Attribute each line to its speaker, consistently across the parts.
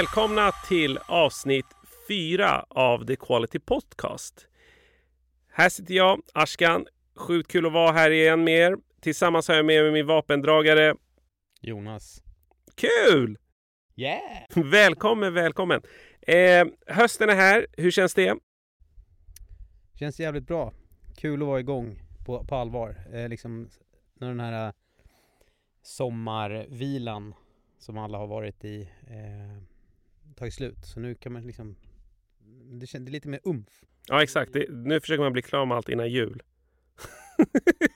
Speaker 1: Välkomna till avsnitt fyra av The Quality Podcast. Här sitter jag, Ashkan. Sjukt kul att vara här igen med er. Tillsammans har jag med mig min vapendragare.
Speaker 2: Jonas.
Speaker 1: Kul!
Speaker 2: Yeah!
Speaker 1: Välkommen, välkommen. Eh, hösten är här. Hur känns det?
Speaker 2: Känns jävligt bra. Kul att vara igång på, på allvar. Eh, liksom när den här eh, sommarvilan som alla har varit i eh, tagit slut. Så nu kan man liksom det, känns, det är lite mer umf.
Speaker 1: Ja, exakt. Det, nu försöker man bli klar med allt innan jul.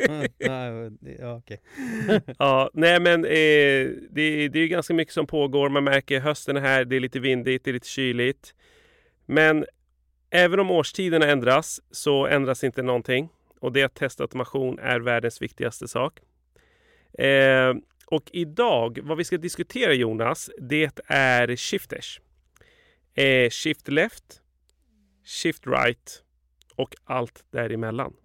Speaker 2: ja, okej.
Speaker 1: ja, nej men eh, det, det är ganska mycket som pågår. Man märker hösten är här. Det är lite vindigt, det är lite kyligt. Men även om årstiderna ändras så ändras inte någonting. Och det är att testautomation är världens viktigaste sak. Eh, och idag, vad vi ska diskutera Jonas, det är shifters. Eh, shift left, shift right och allt däremellan.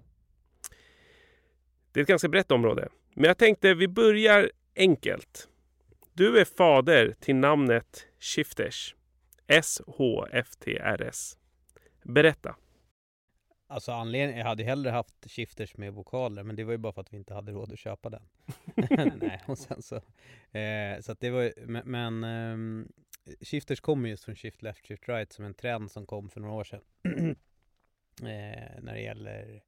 Speaker 1: Det är ett ganska brett område. Men jag tänkte vi börjar enkelt. Du är fader till namnet Shifters. S-H-F-T-R-S. Berätta.
Speaker 2: Alltså anledningen, jag hade hellre haft shifters med vokaler men det var ju bara för att vi inte hade råd att köpa den. Nej, och sen så. Eh, så att det var men, men eh, shifters kommer just från shift left, shift right som en trend som kom för några år sedan. eh, när det gäller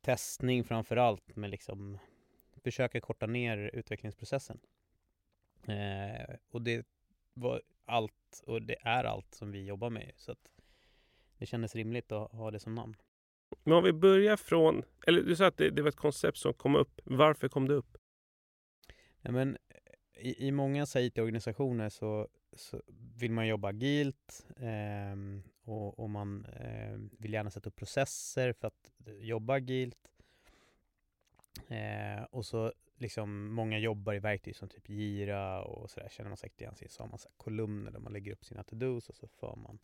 Speaker 2: testning framför allt med liksom försöka korta ner utvecklingsprocessen. Eh, och det var allt och det är allt som vi jobbar med så att det kändes rimligt att ha det som namn.
Speaker 1: Men om vi börjar från, eller du sa att det, det var ett koncept som kom upp. Varför kom det upp?
Speaker 2: Ja, men i, i många IT-organisationer så, så, vill man jobba agilt eh, och, och, man eh, vill gärna sätta upp processer för att eh, jobba agilt. Eh, och så liksom många jobbar i verktyg som typ Gira och sådär känner man säkert igen sig så har man så kolumner där man lägger upp sina to-dos och så för man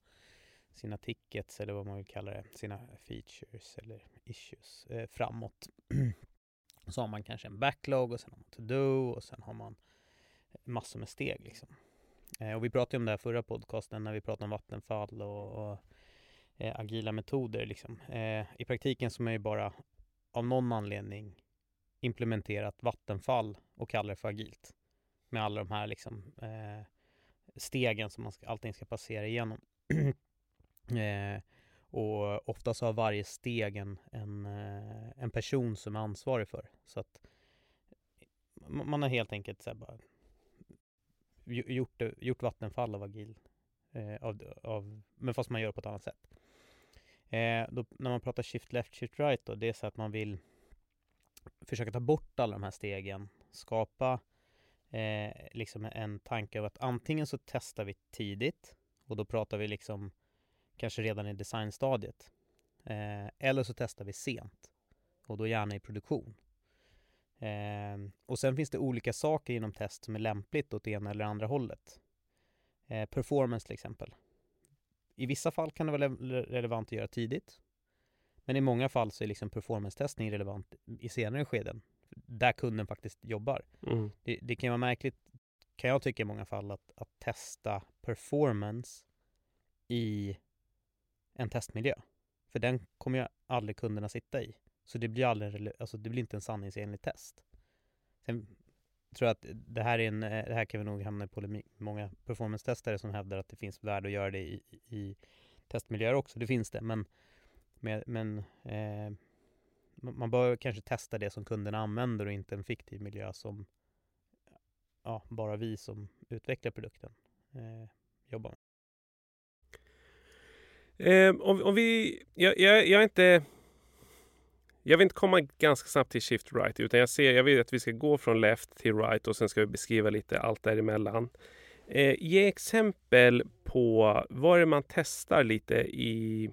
Speaker 2: sina tickets eller vad man vill kalla det, sina features eller issues eh, framåt. så har man kanske en backlog och sen har man to-do och sen har man massor med steg liksom. Eh, och vi pratade om det här förra podcasten när vi pratade om vattenfall och, och eh, agila metoder liksom. Eh, I praktiken så är man ju bara av någon anledning implementerat vattenfall och kallar det för agilt. Med alla de här liksom eh, stegen som man ska, allting ska passera igenom. Eh, och ofta så har varje steg en, en, eh, en, person som är ansvarig för. Så att man har helt enkelt så bara gjort, gjort vattenfall av agil. Eh, av, av, men fast man gör det på ett annat sätt. Eh, då, när man pratar shift left, shift right då, det är så att man vill försöka ta bort alla de här stegen, skapa eh, liksom en tanke av att antingen så testar vi tidigt och då pratar vi liksom kanske redan i designstadiet. Eh, eller så testar vi sent och då gärna i produktion. Eh, och sen finns det olika saker inom test som är lämpligt åt ena eller andra hållet. Eh, performance till exempel. I vissa fall kan det vara relevant att göra tidigt. Men i många fall så är liksom performance-testning relevant i senare skeden. Där kunden faktiskt jobbar. Mm. Det, det, kan vara märkligt, kan jag tycka i många fall, att, att testa performance i en testmiljö. För den kommer ju aldrig kunderna sitta i. Så det blir aldrig, alltså det blir inte en sanningsenlig test. Sen tror jag att det här är en, eh, det här kan vi nog hamna i polemik många performance-testare som hävdar att det finns värde att göra det i, i testmiljöer också. Det finns det, men, med, men eh, man bör kanske testa det som kunderna använder och inte en fiktiv miljö som ja, bara vi som utvecklar produkten eh, jobbar med.
Speaker 1: Eh, om, om, vi... Jag, jag, jag är inte... Jag vill inte komma ganska snabbt till shift right utan jag ser, jag vill att vi ska gå från left till right och sen ska vi beskriva lite allt däremellan. Eh, ge exempel på vad det är man testar lite i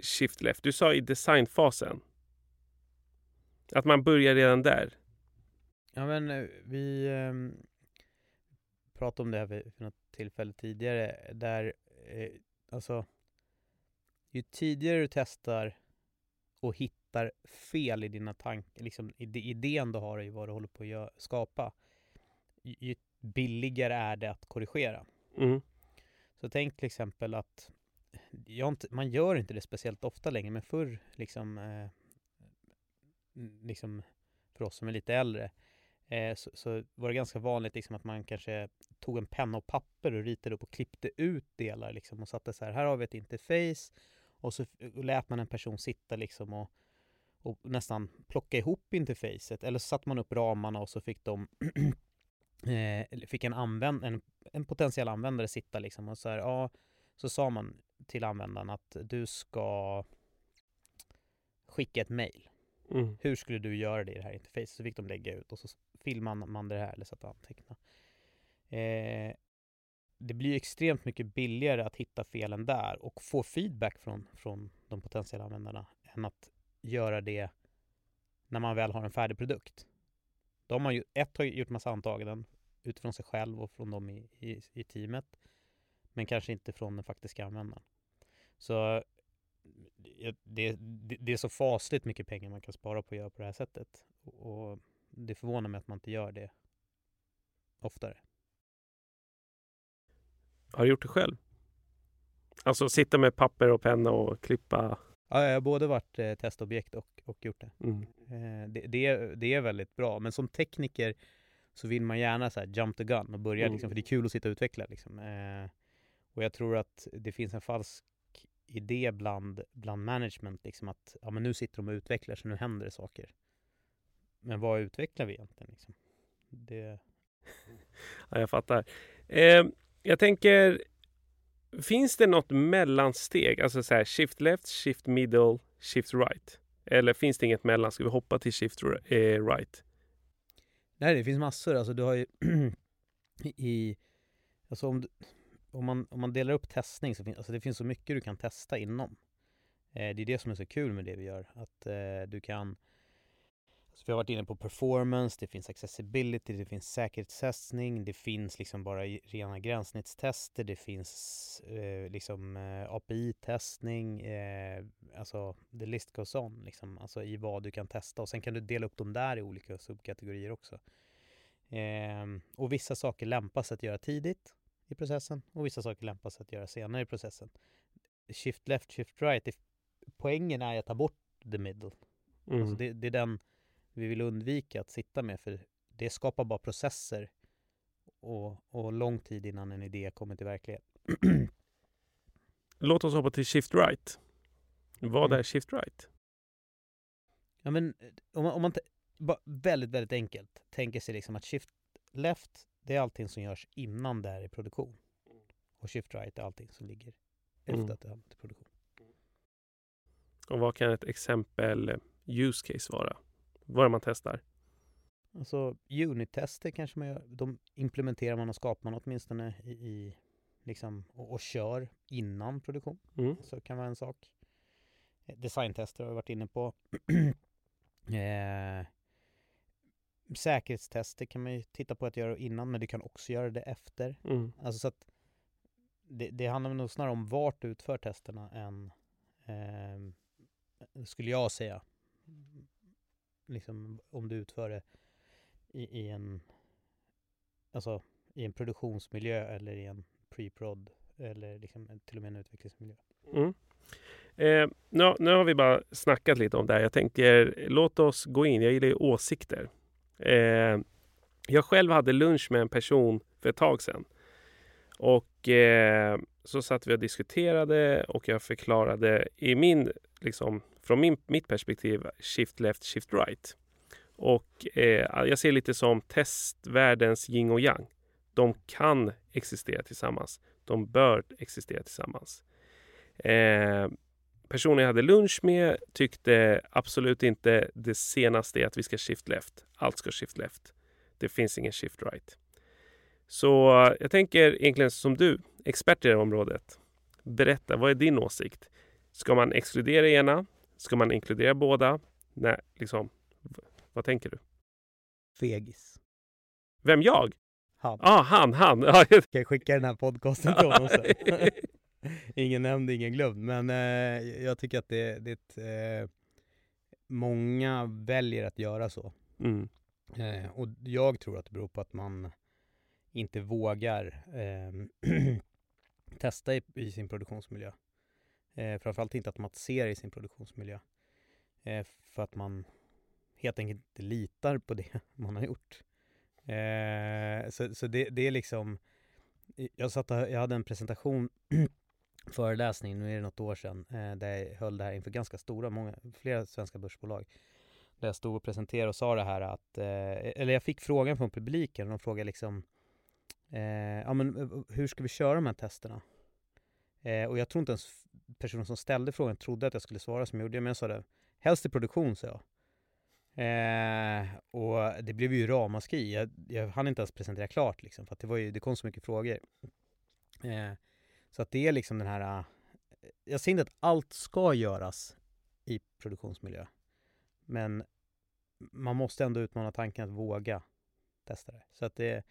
Speaker 1: shift left. Du sa i designfasen. Att man börjar redan där.
Speaker 2: Ja men eh, vi eh, pratade om det här vid något tillfälle tidigare där eh, Alltså, ju tidigare du testar och hittar fel i dina tankar, liksom idén du har i vad du håller på att skapa, ju billigare är det att korrigera.
Speaker 1: Mm.
Speaker 2: Så tänk till exempel att inte, man gör inte det speciellt ofta längre, men förr liksom, eh, liksom för oss som är lite äldre eh, så, så, var det ganska vanligt liksom att man kanske tog en penna och papper och ritade upp och klippte ut delar liksom och satte så här, här har vi ett interface och så och lät man en person sitta liksom och, och nästan plocka ihop interfacet eller så satte man upp ramarna och så fick de eh, fick en, använd, en, en potentiell användare sitta liksom och så här, ja, så sa man till användaren att du ska skicka ett mail.
Speaker 1: Mm.
Speaker 2: Hur skulle du göra det i det här interfacet? Så fick de lägga ut och så filmade man det här eller satt anteckna. Eh, det blir extremt mycket billigare att hitta felen där och få feedback från, från de potentiella användarna än att göra det när man väl har en färdig produkt. De har ju, ett har gjort massa antaganden utifrån sig själv och från dem i, i, i teamet. Men kanske inte från den faktiska användaren. Så det, det, det, är så fasligt mycket pengar man kan spara på att göra på det här sättet. Och det förvånar mig att man inte gör det oftare.
Speaker 1: Har du gjort det själv? Alltså sitta med papper och penna och klippa?
Speaker 2: Ja, jag har både varit eh, testobjekt och, och gjort det.
Speaker 1: Mm.
Speaker 2: Eh, det, det, är, det är väldigt bra, men som tekniker så vill man gärna så här jump the gun och börja, mm. liksom, för det är kul att sitta och utveckla. Liksom. Eh, och jag tror att det finns en falsk idé bland, bland management, liksom att ja, men nu sitter de och utvecklar så nu händer det saker. Men vad utvecklar vi egentligen? Liksom? Det...
Speaker 1: ja, jag fattar. Eh, jag tänker, finns det något mellansteg? Alltså så här, shift left, shift middle, shift right? Eller finns det inget mellan? Ska vi hoppa till shift eh, right?
Speaker 2: Nej, det finns massor. Alltså du har ju i... Alltså om, du, om, man, om man delar upp testning så finns alltså det finns så mycket du kan testa inom. Eh, det är det som är så kul med det vi gör. Att eh, du kan så vi har varit inne på performance, det finns accessibility, det finns säkerhetstestning, det finns liksom bara rena gränssnittstester, det finns eh, liksom eh, API-testning, eh, alltså the list goes on, liksom, alltså i vad du kan testa och sen kan du dela upp dem där i olika subkategorier också. Ehm, och vissa saker lämpas att göra tidigt i processen och vissa saker lämpas att göra senare i processen. Shift left, shift right, poängen är att ta bort the middle. Mm. Alltså det, det är den vi vill undvika att sitta med för det skapar bara processer och, och lång tid innan en idé kommer till verklighet.
Speaker 1: Låt oss hoppa till Shift Right. Vad mm. är Shift Right?
Speaker 2: Ja men om man, om man bara väldigt, väldigt enkelt tänker sig liksom att Shift Left det är allting som görs innan det är i produktion. Och Shift Right är allting som ligger efter mm. att det är i produktion.
Speaker 1: Och vad kan ett exempel eh, use case vara? Vad är man testar?
Speaker 2: Alltså unit-tester kanske man gör. De implementerar man och skapar man åtminstone i, i liksom, och, och, kör innan produktion. Mm. Så kan vara en sak. Designtester har vi varit inne på. eh, säkerhetstester kan man ju titta på att göra innan, men du kan också göra det efter. Mm. Alltså så att det, det handlar nog snarare om vart du utför testerna än, eh, skulle jag säga, liksom, om du utför det i, i en alltså i en produktionsmiljö eller i en pre-prod eller liksom till och med en utvecklingsmiljö.
Speaker 1: Mm. Eh, nu, nu har vi bara snackat lite om det här. Jag tänker låt oss gå in. Jag gillar ju åsikter. Eh, jag själv hade lunch med en person för ett tag sedan. Och eh, så satt vi och diskuterade och jag förklarade i min liksom, från min, mitt perspektiv shift left, shift right. Och eh, jag ser lite som testvärldens yin och yang. De kan existera tillsammans. De bör existera tillsammans. Eh, personen jag hade lunch med tyckte absolut inte det senaste är att vi ska shift left. Allt ska shift left. Det finns ingen shift right. Så jag tänker egentligen som du, expert i det här området. Berätta, vad är din åsikt? Ska man exkludera ena Ska man inkludera båda? Nej, liksom. Vad tänker du?
Speaker 2: Fegis.
Speaker 1: Vem jag?
Speaker 2: Han.
Speaker 1: ah, han, han.
Speaker 2: Ska jag skicka den här podcasten till honom sen? ingen nämnd, ingen glömd. Men eh, jag tycker att det, det eh, många väljer att göra så. Mm. Eh, och jag tror att det beror på att man inte vågar eh, testa i, i, sin produktionsmiljö. Eh, framförallt inte automatisera i sin produktionsmiljö. Eh, för att man helt enkelt inte litar på det man har gjort. Eh, så så det, det är liksom, jag, satt, jag hade en presentation föreläsning, nu är det något år sedan, eh, där jag höll det här inför ganska stora, många, flera svenska börsbolag. Där jag stod och presenterade och sa det här att, eh, eller jag fick frågan från publiken, och de frågade liksom, eh, ja men eh, hur ska vi köra de här testerna? Eh, och jag tror inte ens personen som ställde frågan trodde att jag skulle svara som jag gjorde, men jag sa det, helst i produktion, sa jag. Eh, och det blev ju ramaskri. Jag, jag hann inte ens presentera klart liksom, för att det, var ju, det kom så mycket frågor. Eh, så att det är liksom den här... Eh, jag säger inte att allt ska göras i produktionsmiljö. Men man måste ändå utmana tanken att våga testa det. Så att det...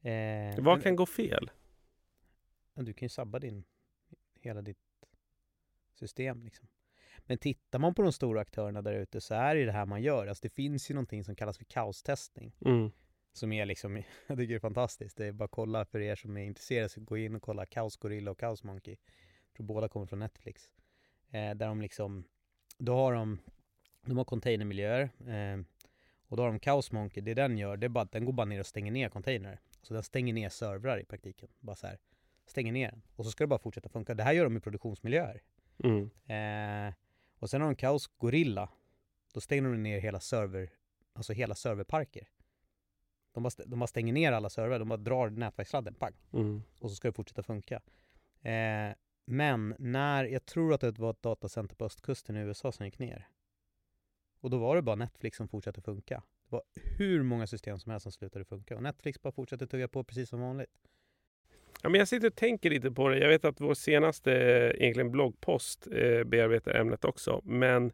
Speaker 1: Eh, Vad kan gå fel?
Speaker 2: Du kan ju sabba din, hela ditt system liksom. Men tittar man på de stora aktörerna där ute så är det det här man gör. Alltså det finns ju någonting som kallas för kaostestning.
Speaker 1: Mm.
Speaker 2: Som är liksom, jag tycker det är fantastiskt. Det är bara att kolla för er som är intresserade, så gå in och kolla Kaos Gorilla och Kaos Monkey. Jag tror båda kommer från Netflix. Eh, där de liksom, då har de, de har containermiljöer. Eh, och då har de Kaos Monkey, det den gör, det är bara den går bara ner och stänger ner containrar. Så den stänger ner servrar i praktiken. Bara så här, stänger ner den. Och så ska det bara fortsätta funka. Det här gör de i produktionsmiljöer.
Speaker 1: Mm.
Speaker 2: Eh, och sen har de Kaos Gorilla. Då stänger de ner hela server, alltså hela serverparker. De bara, de bara stänger ner alla servrar, de bara drar nätverkssladden, pang.
Speaker 1: Mm.
Speaker 2: Och så ska det fortsätta funka. Eh, men när, jag tror att det var ett datacenter på östkusten i USA som gick ner. Och då var det bara Netflix som fortsatte funka. Det var hur många system som helst som slutade funka. Och Netflix bara fortsatte tugga på precis som vanligt.
Speaker 1: Ja, men jag sitter och tänker lite på det. Jag vet att vår senaste egentligen bloggpost eh, bearbetar ämnet också. Men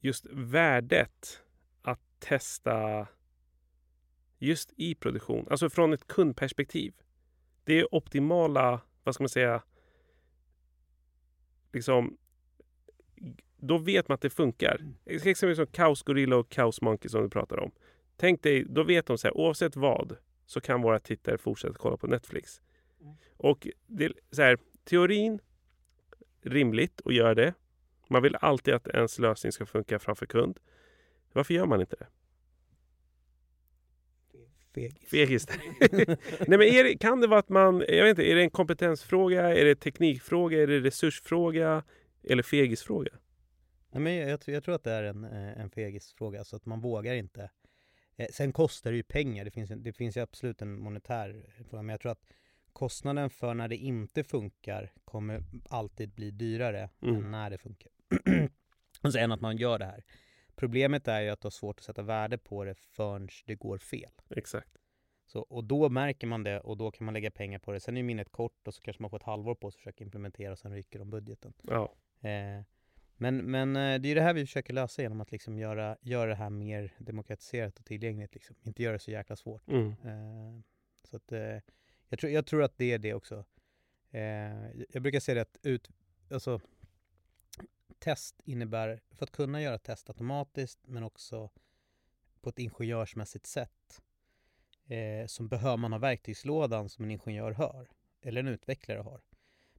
Speaker 1: just värdet att testa just i produktion, alltså från ett kundperspektiv. Det är optimala, vad ska man säga, liksom då vet man att det funkar. Mm. Exempelvis som Kaos Gorilla och Kaos Monkey som du pratar om. Tänk dig, då vet de så här, oavsett vad så kan våra tittare fortsätta kolla på Netflix. Och det, så här, teorin, rimligt att göra det. Man vill alltid att ens lösning ska funka framför kund. Varför gör man inte det?
Speaker 2: Fegis.
Speaker 1: Fegis. Nej, men det, kan det vara att man, jag vet inte, är det en kompetensfråga, är det teknikfråga, är det resursfråga eller fegisfråga?
Speaker 2: Nej, men jag, jag, tror att det är en, eh, en fegisfråga, så att man vågar inte. Eh, sen kostar det ju pengar, det finns, det finns ju absolut en monetär fråga, men jag tror att kostnaden för när det inte funkar kommer alltid bli dyrare mm. än när det funkar. och sen att man gör det här. Problemet är ju att du har svårt att sätta värde på det förrän det går fel.
Speaker 1: Exakt.
Speaker 2: Så, och då märker man det och då kan man lägga pengar på det. Sen är minnet kort och så kanske man får ett halvår på sig att försöka implementera och sen rycker de budgeten.
Speaker 1: Ja.
Speaker 2: Eh, men, men eh, det är det här vi försöker lösa genom att liksom göra, göra det här mer demokratiserat och tillgängligt. Liksom. Inte göra det så jäkla svårt.
Speaker 1: Mm.
Speaker 2: Eh, så att, eh, jag, tror, jag tror att det är det också. Eh, jag brukar säga det att ut, alltså, test innebär, för att kunna göra test automatiskt men också på ett ingenjörsmässigt sätt eh, så behöver man ha verktygslådan som en ingenjör har, eller en utvecklare har.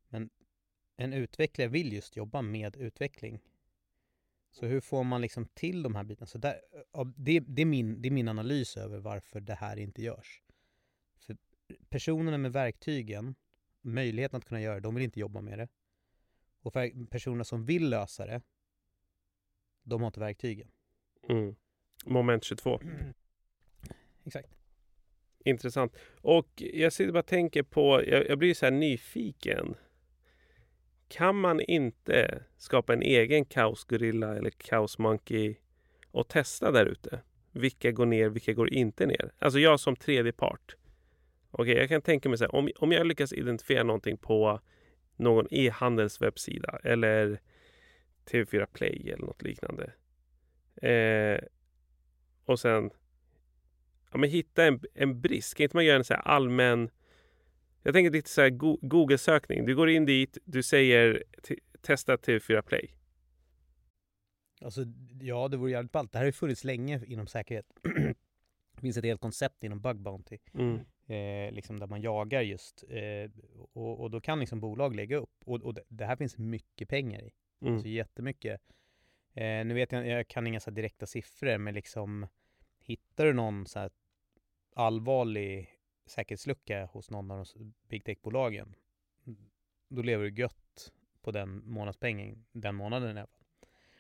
Speaker 2: Men en utvecklare vill just jobba med utveckling. Så hur får man liksom till de här bitarna? Så där, det, det, är min, det är min analys över varför det här inte görs. Personerna med verktygen, möjligheten att kunna göra det, de vill inte jobba med det. Och för personer som vill lösa det, de har inte verktygen.
Speaker 1: Mm. Moment 22.
Speaker 2: Mm. Exakt.
Speaker 1: Intressant. Och jag sitter bara och tänker på, jag, jag blir så här nyfiken. Kan man inte skapa en egen Kaos Gorilla eller Kaos Monkey och testa där ute? Vilka går ner, vilka går inte ner? Alltså jag som tredje part. Okej, okay, jag kan tänka mig så här, om, om jag lyckas identifiera någonting på någon e-handelswebbsida eller TV4 Play eller något liknande. Eh, och sen ja, men hitta en, en brist. Kan inte man göra en så allmän... Jag tänker lite så här Google-sökning. Du går in dit, du säger testa TV4 Play.
Speaker 2: Alltså, ja, det vore jävligt ballt. Det här har ju funnits länge inom säkerhet. det finns ett helt koncept inom Bug Bounty.
Speaker 1: Mm.
Speaker 2: Eh, liksom där man jagar just. Eh, och, och då kan liksom bolag lägga upp. Och, och det, det här finns mycket pengar i.
Speaker 1: Mm.
Speaker 2: Alltså jättemycket. Eh, nu vet jag, jag kan inga så direkta siffror, men liksom hittar du någon så allvarlig säkerhetslucka hos någon av de big tech-bolagen, då lever du gött på den månadspengen den månaden i alla fall.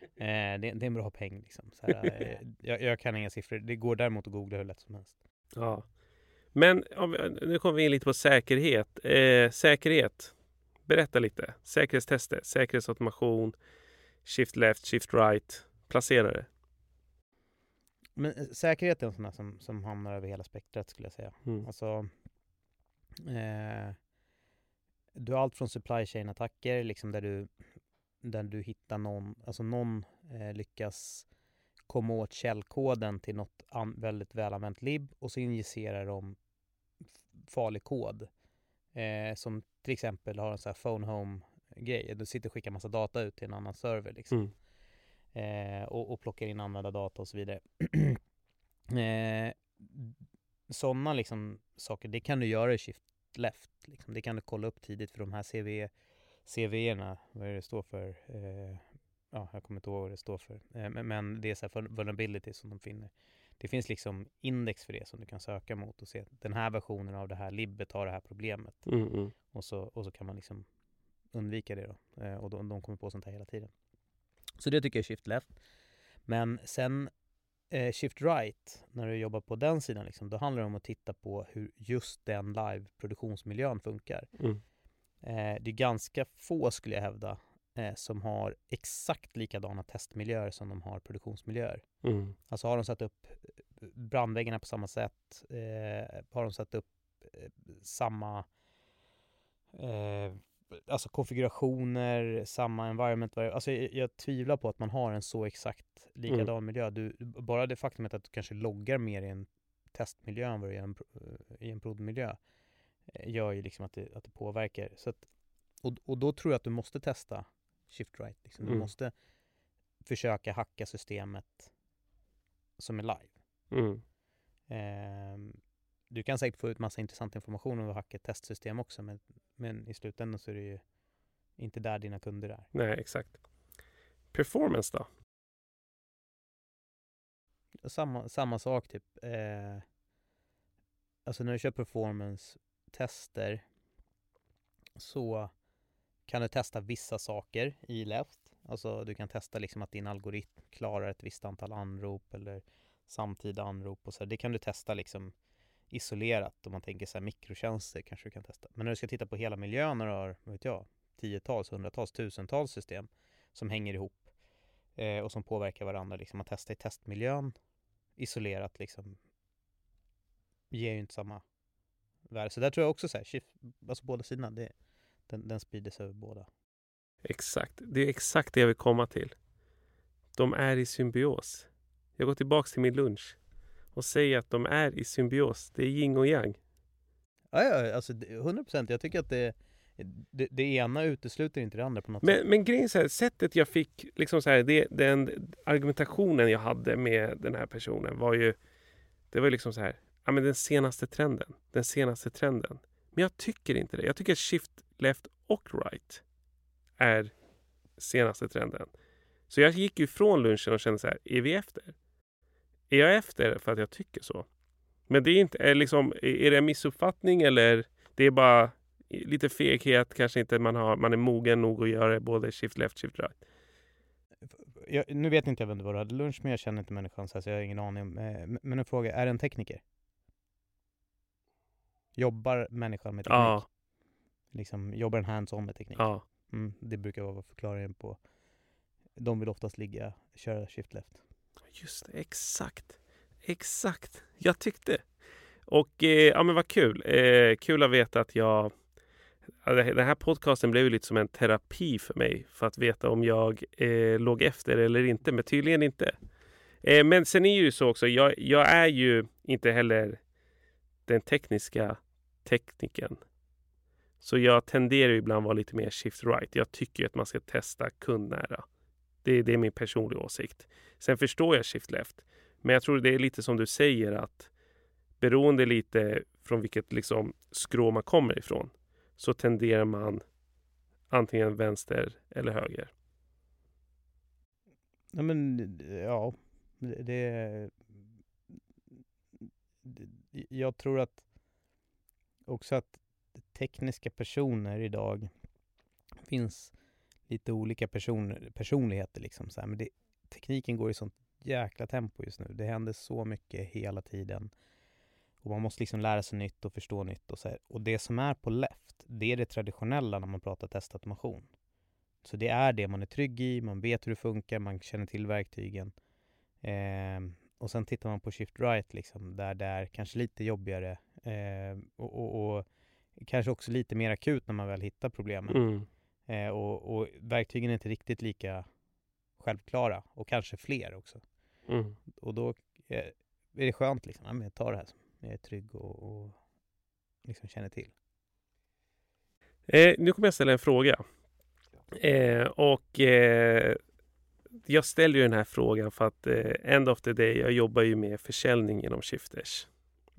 Speaker 2: Eh, det, det, är en bra peng liksom. Här, eh, jag, jag, kan inga siffror. Det går däremot att googla hur lätt som helst.
Speaker 1: Ja. Men nu kommer vi in lite på säkerhet. Eh, säkerhet. Berätta lite. Säkerhetstester, säkerhetsautomation, shift left, shift right. Placera det.
Speaker 2: Men eh, säkerhet är en sån här som, som hamnar över hela spektrat skulle jag säga. Mm. Alltså, eh, du har allt från supply chain-attacker, liksom där du, där du hittar någon, alltså någon eh, lyckas komma åt källkoden till något väldigt välanvänt lib och så injicerar de farlig kod. Eh, som till exempel har en sån här phone home-grej. Du sitter och skickar massa data ut till en annan server liksom. Mm eh, och, och plockar in användardata och så vidare. eh, Sådana liksom saker, det kan du göra i Shift Left. Liksom. Det kan du kolla upp tidigt för de här CV, CVerna, vad är det står för? Eh, ja, jag kommer inte ihåg vad det står för. Eh, men, men, det är så här vulnerability som de finner. Det finns liksom index för det som du kan söka mot och se den här versionen av det här libbet har det här problemet.
Speaker 1: Mm, mm.
Speaker 2: Och, så, och så kan man liksom undvika det då. Eh, och de, de kommer på sånt här hela tiden. Så det tycker jag är shift left. Men sen eh, shift right, när du jobbar på den sidan, liksom, då handlar det om att titta på hur just den live-produktionsmiljön funkar.
Speaker 1: Mm.
Speaker 2: Eh, det är ganska få, skulle jag hävda, som har exakt likadana testmiljöer som de har produktionsmiljöer.
Speaker 1: Mm.
Speaker 2: Alltså har de satt upp brandväggarna på samma sätt? Eh, har de satt upp eh, samma eh, alltså konfigurationer, samma environment. Alltså jag, jag, tvivlar på att man har en så exakt likadan mm. miljö. Du, bara det faktumet att du kanske loggar mer i en testmiljö än vad du gör i en prodmiljö eh, gör ju liksom att det, att det påverkar. Så att, och, och då tror jag att du måste testa shift right. Liksom. Du mm. måste försöka hacka systemet som är live.
Speaker 1: Mm.
Speaker 2: Eh, du kan säkert få ut massa intressant information om att hacka ett testsystem också, men, men i slutändan så är det ju inte där dina kunder är.
Speaker 1: Nej, exakt. Performance då?
Speaker 2: Samma, samma sak typ. Eh, alltså när du kör performance-tester så kan du testa vissa saker i Left. Alltså du kan testa liksom att din algoritm klarar ett visst antal anrop eller samtida anrop och så. Det kan du testa liksom isolerat. Om man tänker så här mikrotjänster kanske du kan testa. Men när du ska titta på hela miljön när du har, vad vet jag, tiotals, hundratals, tusentals system som hänger ihop eh, och som påverkar varandra. Liksom att testa i testmiljön isolerat liksom ger ju inte samma värde. Så där tror jag också så här, alltså båda sidorna, det, den, den sprider sig över båda.
Speaker 1: Exakt, det är exakt det jag vill komma till. De är i symbios. Jag går tillbaks till min lunch och säger att de är i symbios. Det är yin och yang.
Speaker 2: Ja, ja alltså 100 procent. Jag tycker att det, det, det, ena utesluter inte det andra på något
Speaker 1: men,
Speaker 2: sätt.
Speaker 1: Men grejen är sättet jag fick, liksom så här, det, den argumentationen jag hade med den här personen var ju, det var liksom så här, ja men den senaste trenden, den senaste trenden. Men jag tycker inte det. Jag tycker att shift left och right är senaste trenden. Så jag gick ju från lunchen och kände så här, är vi efter? Är jag efter för att jag tycker så? Men det är inte, är, liksom, är det en missuppfattning eller det är bara lite feghet, kanske inte man, har, man är mogen nog att göra både shift left, shift right?
Speaker 2: Jag, nu vet inte jag vem det var du hade lunch med, jag känner inte människan så jag har ingen aning. Eh, men en fråga, är det en tekniker? Jobbar människan med teknik?
Speaker 1: Ja.
Speaker 2: Liksom, jobbar den hands-on med teknik?
Speaker 1: Ja.
Speaker 2: Mm, det brukar vara förklaringen på... De vill oftast ligga, köra shift left.
Speaker 1: Just det, exakt. Exakt. Jag tyckte. Och eh, ja, men vad kul. Eh, kul att veta att jag... Den här podcasten blev ju lite som en terapi för mig för att veta om jag eh, låg efter eller inte, men tydligen inte. Eh, men sen är det ju så också, jag, jag är ju inte heller den tekniska tekniken. Så jag tenderar ibland att vara lite mer shift right. Jag tycker att man ska testa kundnära. Det, det är min personliga åsikt. Sen förstår jag shift left. Men jag tror det är lite som du säger att beroende lite från vilket liksom skrå man kommer ifrån så tenderar man antingen vänster eller höger.
Speaker 2: Ja, men ja, det, det... Jag tror att också att tekniska personer idag finns lite olika person, personligheter liksom så här. Men det, tekniken går i sånt jäkla tempo just nu. Det händer så mycket hela tiden. Och man måste liksom lära sig nytt och förstå nytt och så här. Och det som är på left, det är det traditionella när man pratar testautomation. Så det är det man är trygg i, man vet hur det funkar, man känner till verktygen. Eh, och sen tittar man på shift right liksom, där det är kanske lite jobbigare eh, och, och, och, kanske också lite mer akut när man väl hittar problemen.
Speaker 1: Mm.
Speaker 2: Eh, och, och, verktygen är inte riktigt lika självklara och kanske fler också.
Speaker 1: Mm.
Speaker 2: Och då är det skönt liksom, ja, men jag tar det här som jag är trygg och, och liksom känner till.
Speaker 1: Eh, nu kommer jag ställa en fråga. Eh, och eh, jag ställer ju den här frågan för att eh, end of the day, jag jobbar ju med försäljning genom Shifters.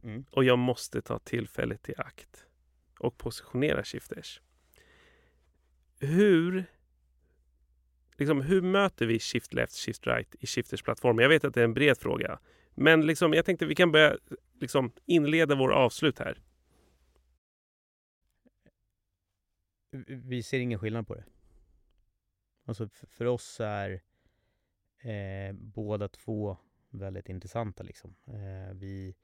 Speaker 2: Mm.
Speaker 1: Och jag måste ta tillfället i akt och positionera Shifters. Hur, liksom, hur möter vi Shift Left, Shift Right i Shifters plattform? Jag vet att det är en bred fråga. Men liksom, jag tänkte vi kan börja liksom, inleda vår avslut här.
Speaker 2: Vi ser ingen skillnad på det. Alltså för oss är eh, båda två väldigt intressanta liksom. Eh, vi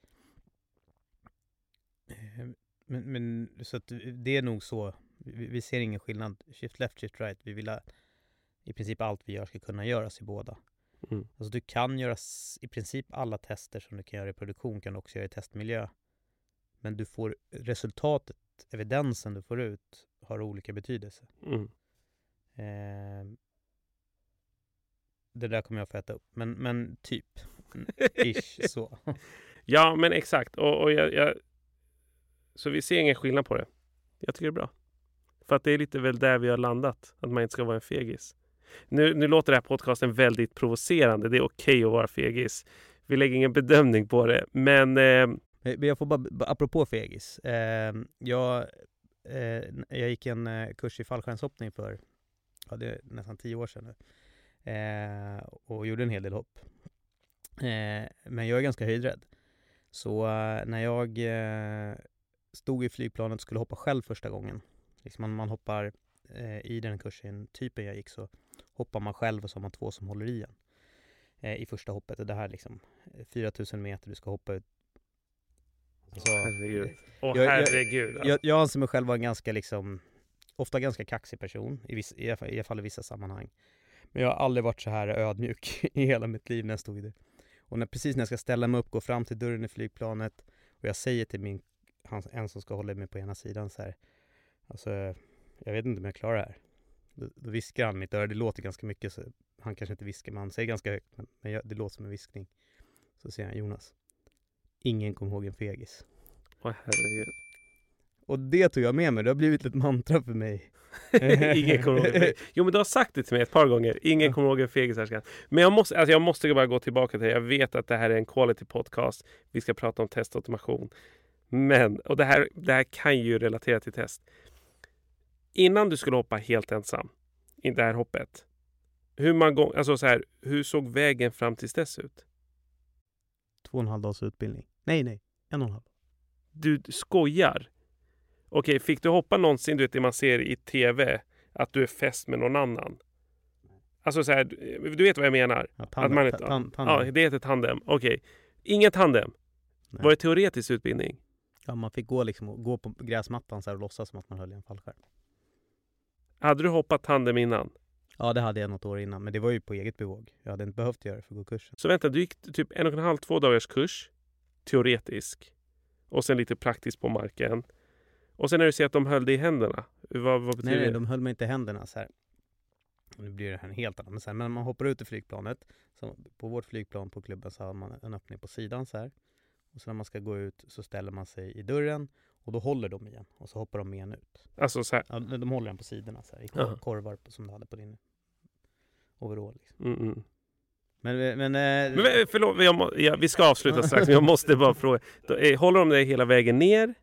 Speaker 2: eh, men, men så att det är nog så. Vi, vi, ser ingen skillnad. Shift left, shift right. Vi vill att i princip allt vi gör ska kunna göras i båda.
Speaker 1: Mm.
Speaker 2: Alltså du kan göra i princip alla tester som du kan göra i produktion kan du också göra i testmiljö. Men du får resultatet, evidensen du får ut har olika betydelse.
Speaker 1: Mm.
Speaker 2: Eh, det där kommer jag få äta upp. Men, men typ. Ish så.
Speaker 1: Ja, men exakt. Och, och jag, jag, så vi ser ingen skillnad på det. Jag tycker det är bra. För att det är lite väl där vi har landat. Att man inte ska vara en fegis. Nu, nu låter den här podcasten väldigt provocerande. Det är okej okay att vara fegis. Vi lägger ingen bedömning på det. Men... Eh...
Speaker 2: eh men jag får bara, apropå fegis. Eh, jag, eh, jag gick en eh, kurs i fallskärmshoppning för ja, det är nästan tio år sedan nu. Eh, och gjorde en hel del hopp. Eh, men jag är ganska höjdrädd. Så eh, när jag eh, stod i flygplanet och skulle hoppa själv första gången, liksom man, man hoppar eh, i den kursen, typen jag gick, så hoppar man själv och så har man två som håller i en eh, i första hoppet. Och det här liksom 4000 meter, du ska hoppa ut.
Speaker 1: Så, herregud. Åh jag, herregud.
Speaker 2: Jag, jag, jag anser mig själv vara en ganska liksom, ofta ganska kaxig person, i, viss, i, alla, i alla fall i vissa sammanhang. Men jag har aldrig varit så här ödmjuk i hela mitt liv när jag stod i det. Och när, precis när jag ska ställa mig upp, gå fram till dörren i flygplanet och jag säger till min, han, en som ska hålla mig på ena sidan så här, alltså jag vet inte om jag klarar det här. Då, då viskar han mitt öra, det låter ganska mycket, så han kanske inte viskar, men han säger ganska högt, men, men jag, det låter som en viskning. Så säger han, Jonas, ingen kommer ihåg en fegis.
Speaker 1: Åh herregud.
Speaker 2: Och det tog jag med mig, det har blivit ett mantra för mig.
Speaker 1: Ingen kommer ihåg en Jo men du har sagt det till mig ett par gånger. Ingen kommer ihåg en fegisärska. Men jag måste, alltså jag måste bara gå tillbaka till det. Jag vet att det här är en quality podcast. Vi ska prata om testautomation. Men, och det här, det här kan ju relatera till test. Innan du skulle hoppa helt ensam i det här hoppet. Hur, man gång, alltså så här, hur såg vägen fram tills dess ut?
Speaker 2: Två och en halv dags utbildning. Nej, nej. En och en halv.
Speaker 1: Du skojar? Okej, fick du hoppa någonsin, du vet det man ser i tv, att du är fäst med någon annan? Alltså så här, du vet vad jag menar?
Speaker 2: Ja, tandem,
Speaker 1: att man,
Speaker 2: ta, tan, tandem.
Speaker 1: Ja, det heter tandem. Okej. Ingen tandem?
Speaker 2: Nej.
Speaker 1: Var det teoretisk utbildning?
Speaker 2: Ja, man fick gå, liksom, gå på gräsmattan så här och låtsas som att man höll i en fallskärm.
Speaker 1: Hade du hoppat tandem innan?
Speaker 2: Ja, det hade jag något år innan, men det var ju på eget bevåg. Jag hade inte behövt göra det för att gå kursen.
Speaker 1: Så vänta, du gick typ en och en halv, två dagars kurs, teoretisk, och sen lite praktiskt på marken. Och sen när du ser att de höll dig i händerna, vad, vad betyder
Speaker 2: Nej, nej,
Speaker 1: det?
Speaker 2: de höll mig inte i händerna så här. Nu blir det här en helt annan, men, så här, men man hoppar ut ur flygplanet. Så på vårt flygplan på klubben så har man en öppning på sidan så här. Och så när man ska gå ut så ställer man sig i dörren och då håller de igen och så hoppar de med en ut.
Speaker 1: Alltså så här.
Speaker 2: Ja, de håller den på sidorna så här, i
Speaker 1: Jaha.
Speaker 2: korvar som du hade på din overall. Liksom.
Speaker 1: Mm, mm.
Speaker 2: Men, men, eh,
Speaker 1: Men vä- förlåt, jag må, ja, vi ska avsluta strax, men jag måste bara fråga. Eh, Håller de dig hela vägen ner?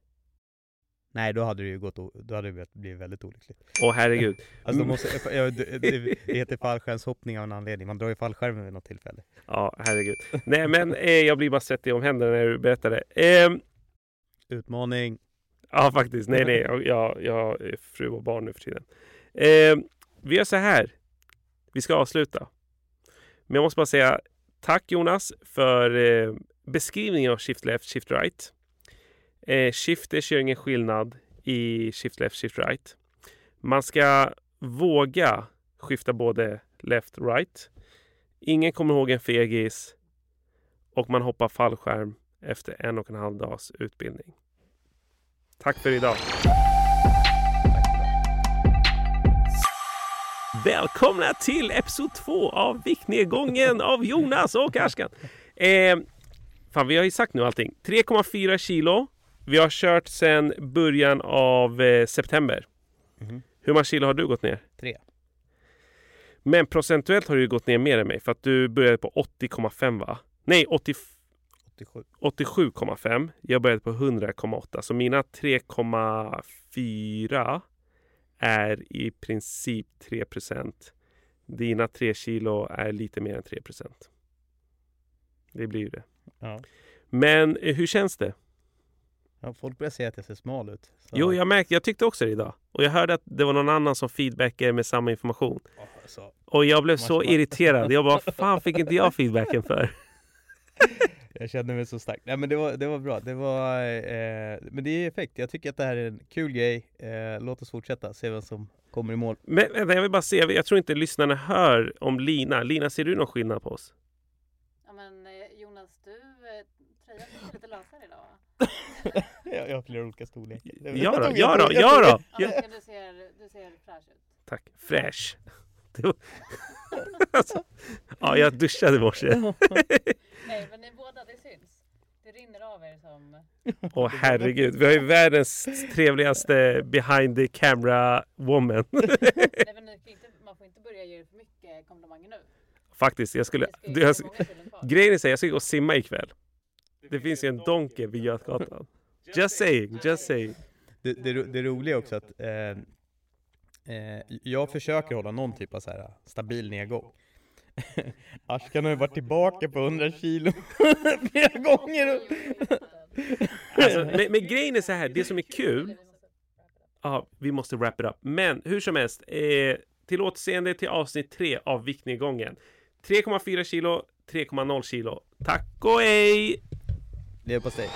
Speaker 2: Nej, då hade det ju gått, då hade det blivit väldigt olyckligt.
Speaker 1: Åh herregud.
Speaker 2: Alltså, de måste, ja, det, det heter fallskärmshoppning av en anledning. Man drar ju fallskärmen vid något tillfälle.
Speaker 1: Ja, herregud. Nej, men eh, jag blir bara svettig om händerna när du berättar det. Ehm,
Speaker 2: Utmaning.
Speaker 1: Ja, faktiskt. Nej, nej. Jag, jag, jag är fru och barn nu för tiden. Eh, vi gör så här. Vi ska avsluta. Men jag måste bara säga tack Jonas för eh, beskrivningen av Shift Left, Shift Right. Eh, shifters gör ingen skillnad i Shift Left, Shift Right. Man ska våga skifta både Left Right. Ingen kommer ihåg en fegis. Och man hoppar fallskärm efter en och en halv dags utbildning. Tack för idag. Välkomna till episod två av Viktnedgången av Jonas och Ashkan. Eh, fan, vi har ju sagt nu allting. 3,4 kilo. Vi har kört sedan början av eh, september.
Speaker 2: Mhm.
Speaker 1: Hur många kilo har du gått ner?
Speaker 2: Tre.
Speaker 1: Men procentuellt har du gått ner mer än mig för att du började på 80,5 va? Nej, 80,
Speaker 2: 87.
Speaker 1: 87,5. Jag började på 100,8. Så mina 3,4 är i princip 3% Dina 3 kilo är lite mer än 3% Det blir ju det.
Speaker 2: Ja.
Speaker 1: Men eh, hur känns det?
Speaker 2: Ja, folk börjar säga att jag ser smal ut. Så-
Speaker 1: Jo, jag märkte, jag tyckte också det idag. Och jag hörde att det var någon annan som feedbackade med samma information.
Speaker 2: Ja, så.
Speaker 1: Och jag blev så irriterad. Jag bara, fan fick inte jag feedbacken för?
Speaker 2: Jag kände mig så stark. Nej men det var, det var bra. Det var, eh, men det är effekt. Jag tycker att det här är en kul grej. Eh, låt oss fortsätta, se vem som kommer i mål.
Speaker 1: Men vänta, jag vill bara se. Jag tror inte lyssnarna hör om Lina. Lina, ser du någon skillnad på oss?
Speaker 3: Ja men eh, Jonas, du, eh, tröjan är lite lösare idag?
Speaker 2: Jag, jag har flera olika storlekar.
Speaker 1: Ja då, ja då, ja då.
Speaker 3: Ja, men du ser, du ser fräsch ut.
Speaker 1: Tack. Fräsch. Var- alltså, ja, jag duschade i morse.
Speaker 3: Nej men ni båda, det syns. Det rinner av er som...
Speaker 1: Åh herregud, vi har ju världens trevligaste behind the camera woman.
Speaker 3: Nej men ni får inte, man får inte börja ge för mycket komplimanger nu.
Speaker 1: Faktiskt, jag skulle...
Speaker 3: Det-
Speaker 1: Jag, grejen är så här, jag ska gå och simma ikväll. Det finns ju en Donken vid Götgatan. Just saying, just saying.
Speaker 2: Det, det, det roliga också att eh, eh, jag försöker hålla någon typ av så här stabil nedgång. Ashkan har ju varit tillbaka på 100 kilo flera gånger.
Speaker 1: Alltså, men, men grejen är så här, det som är kul Ja, vi måste wrap it up. Men hur som helst, eh, till återseende till avsnitt 3 av Viktnedgången. 3,4 kilo, 3,0 kilo. Tack och hej!
Speaker 2: Leverpostei.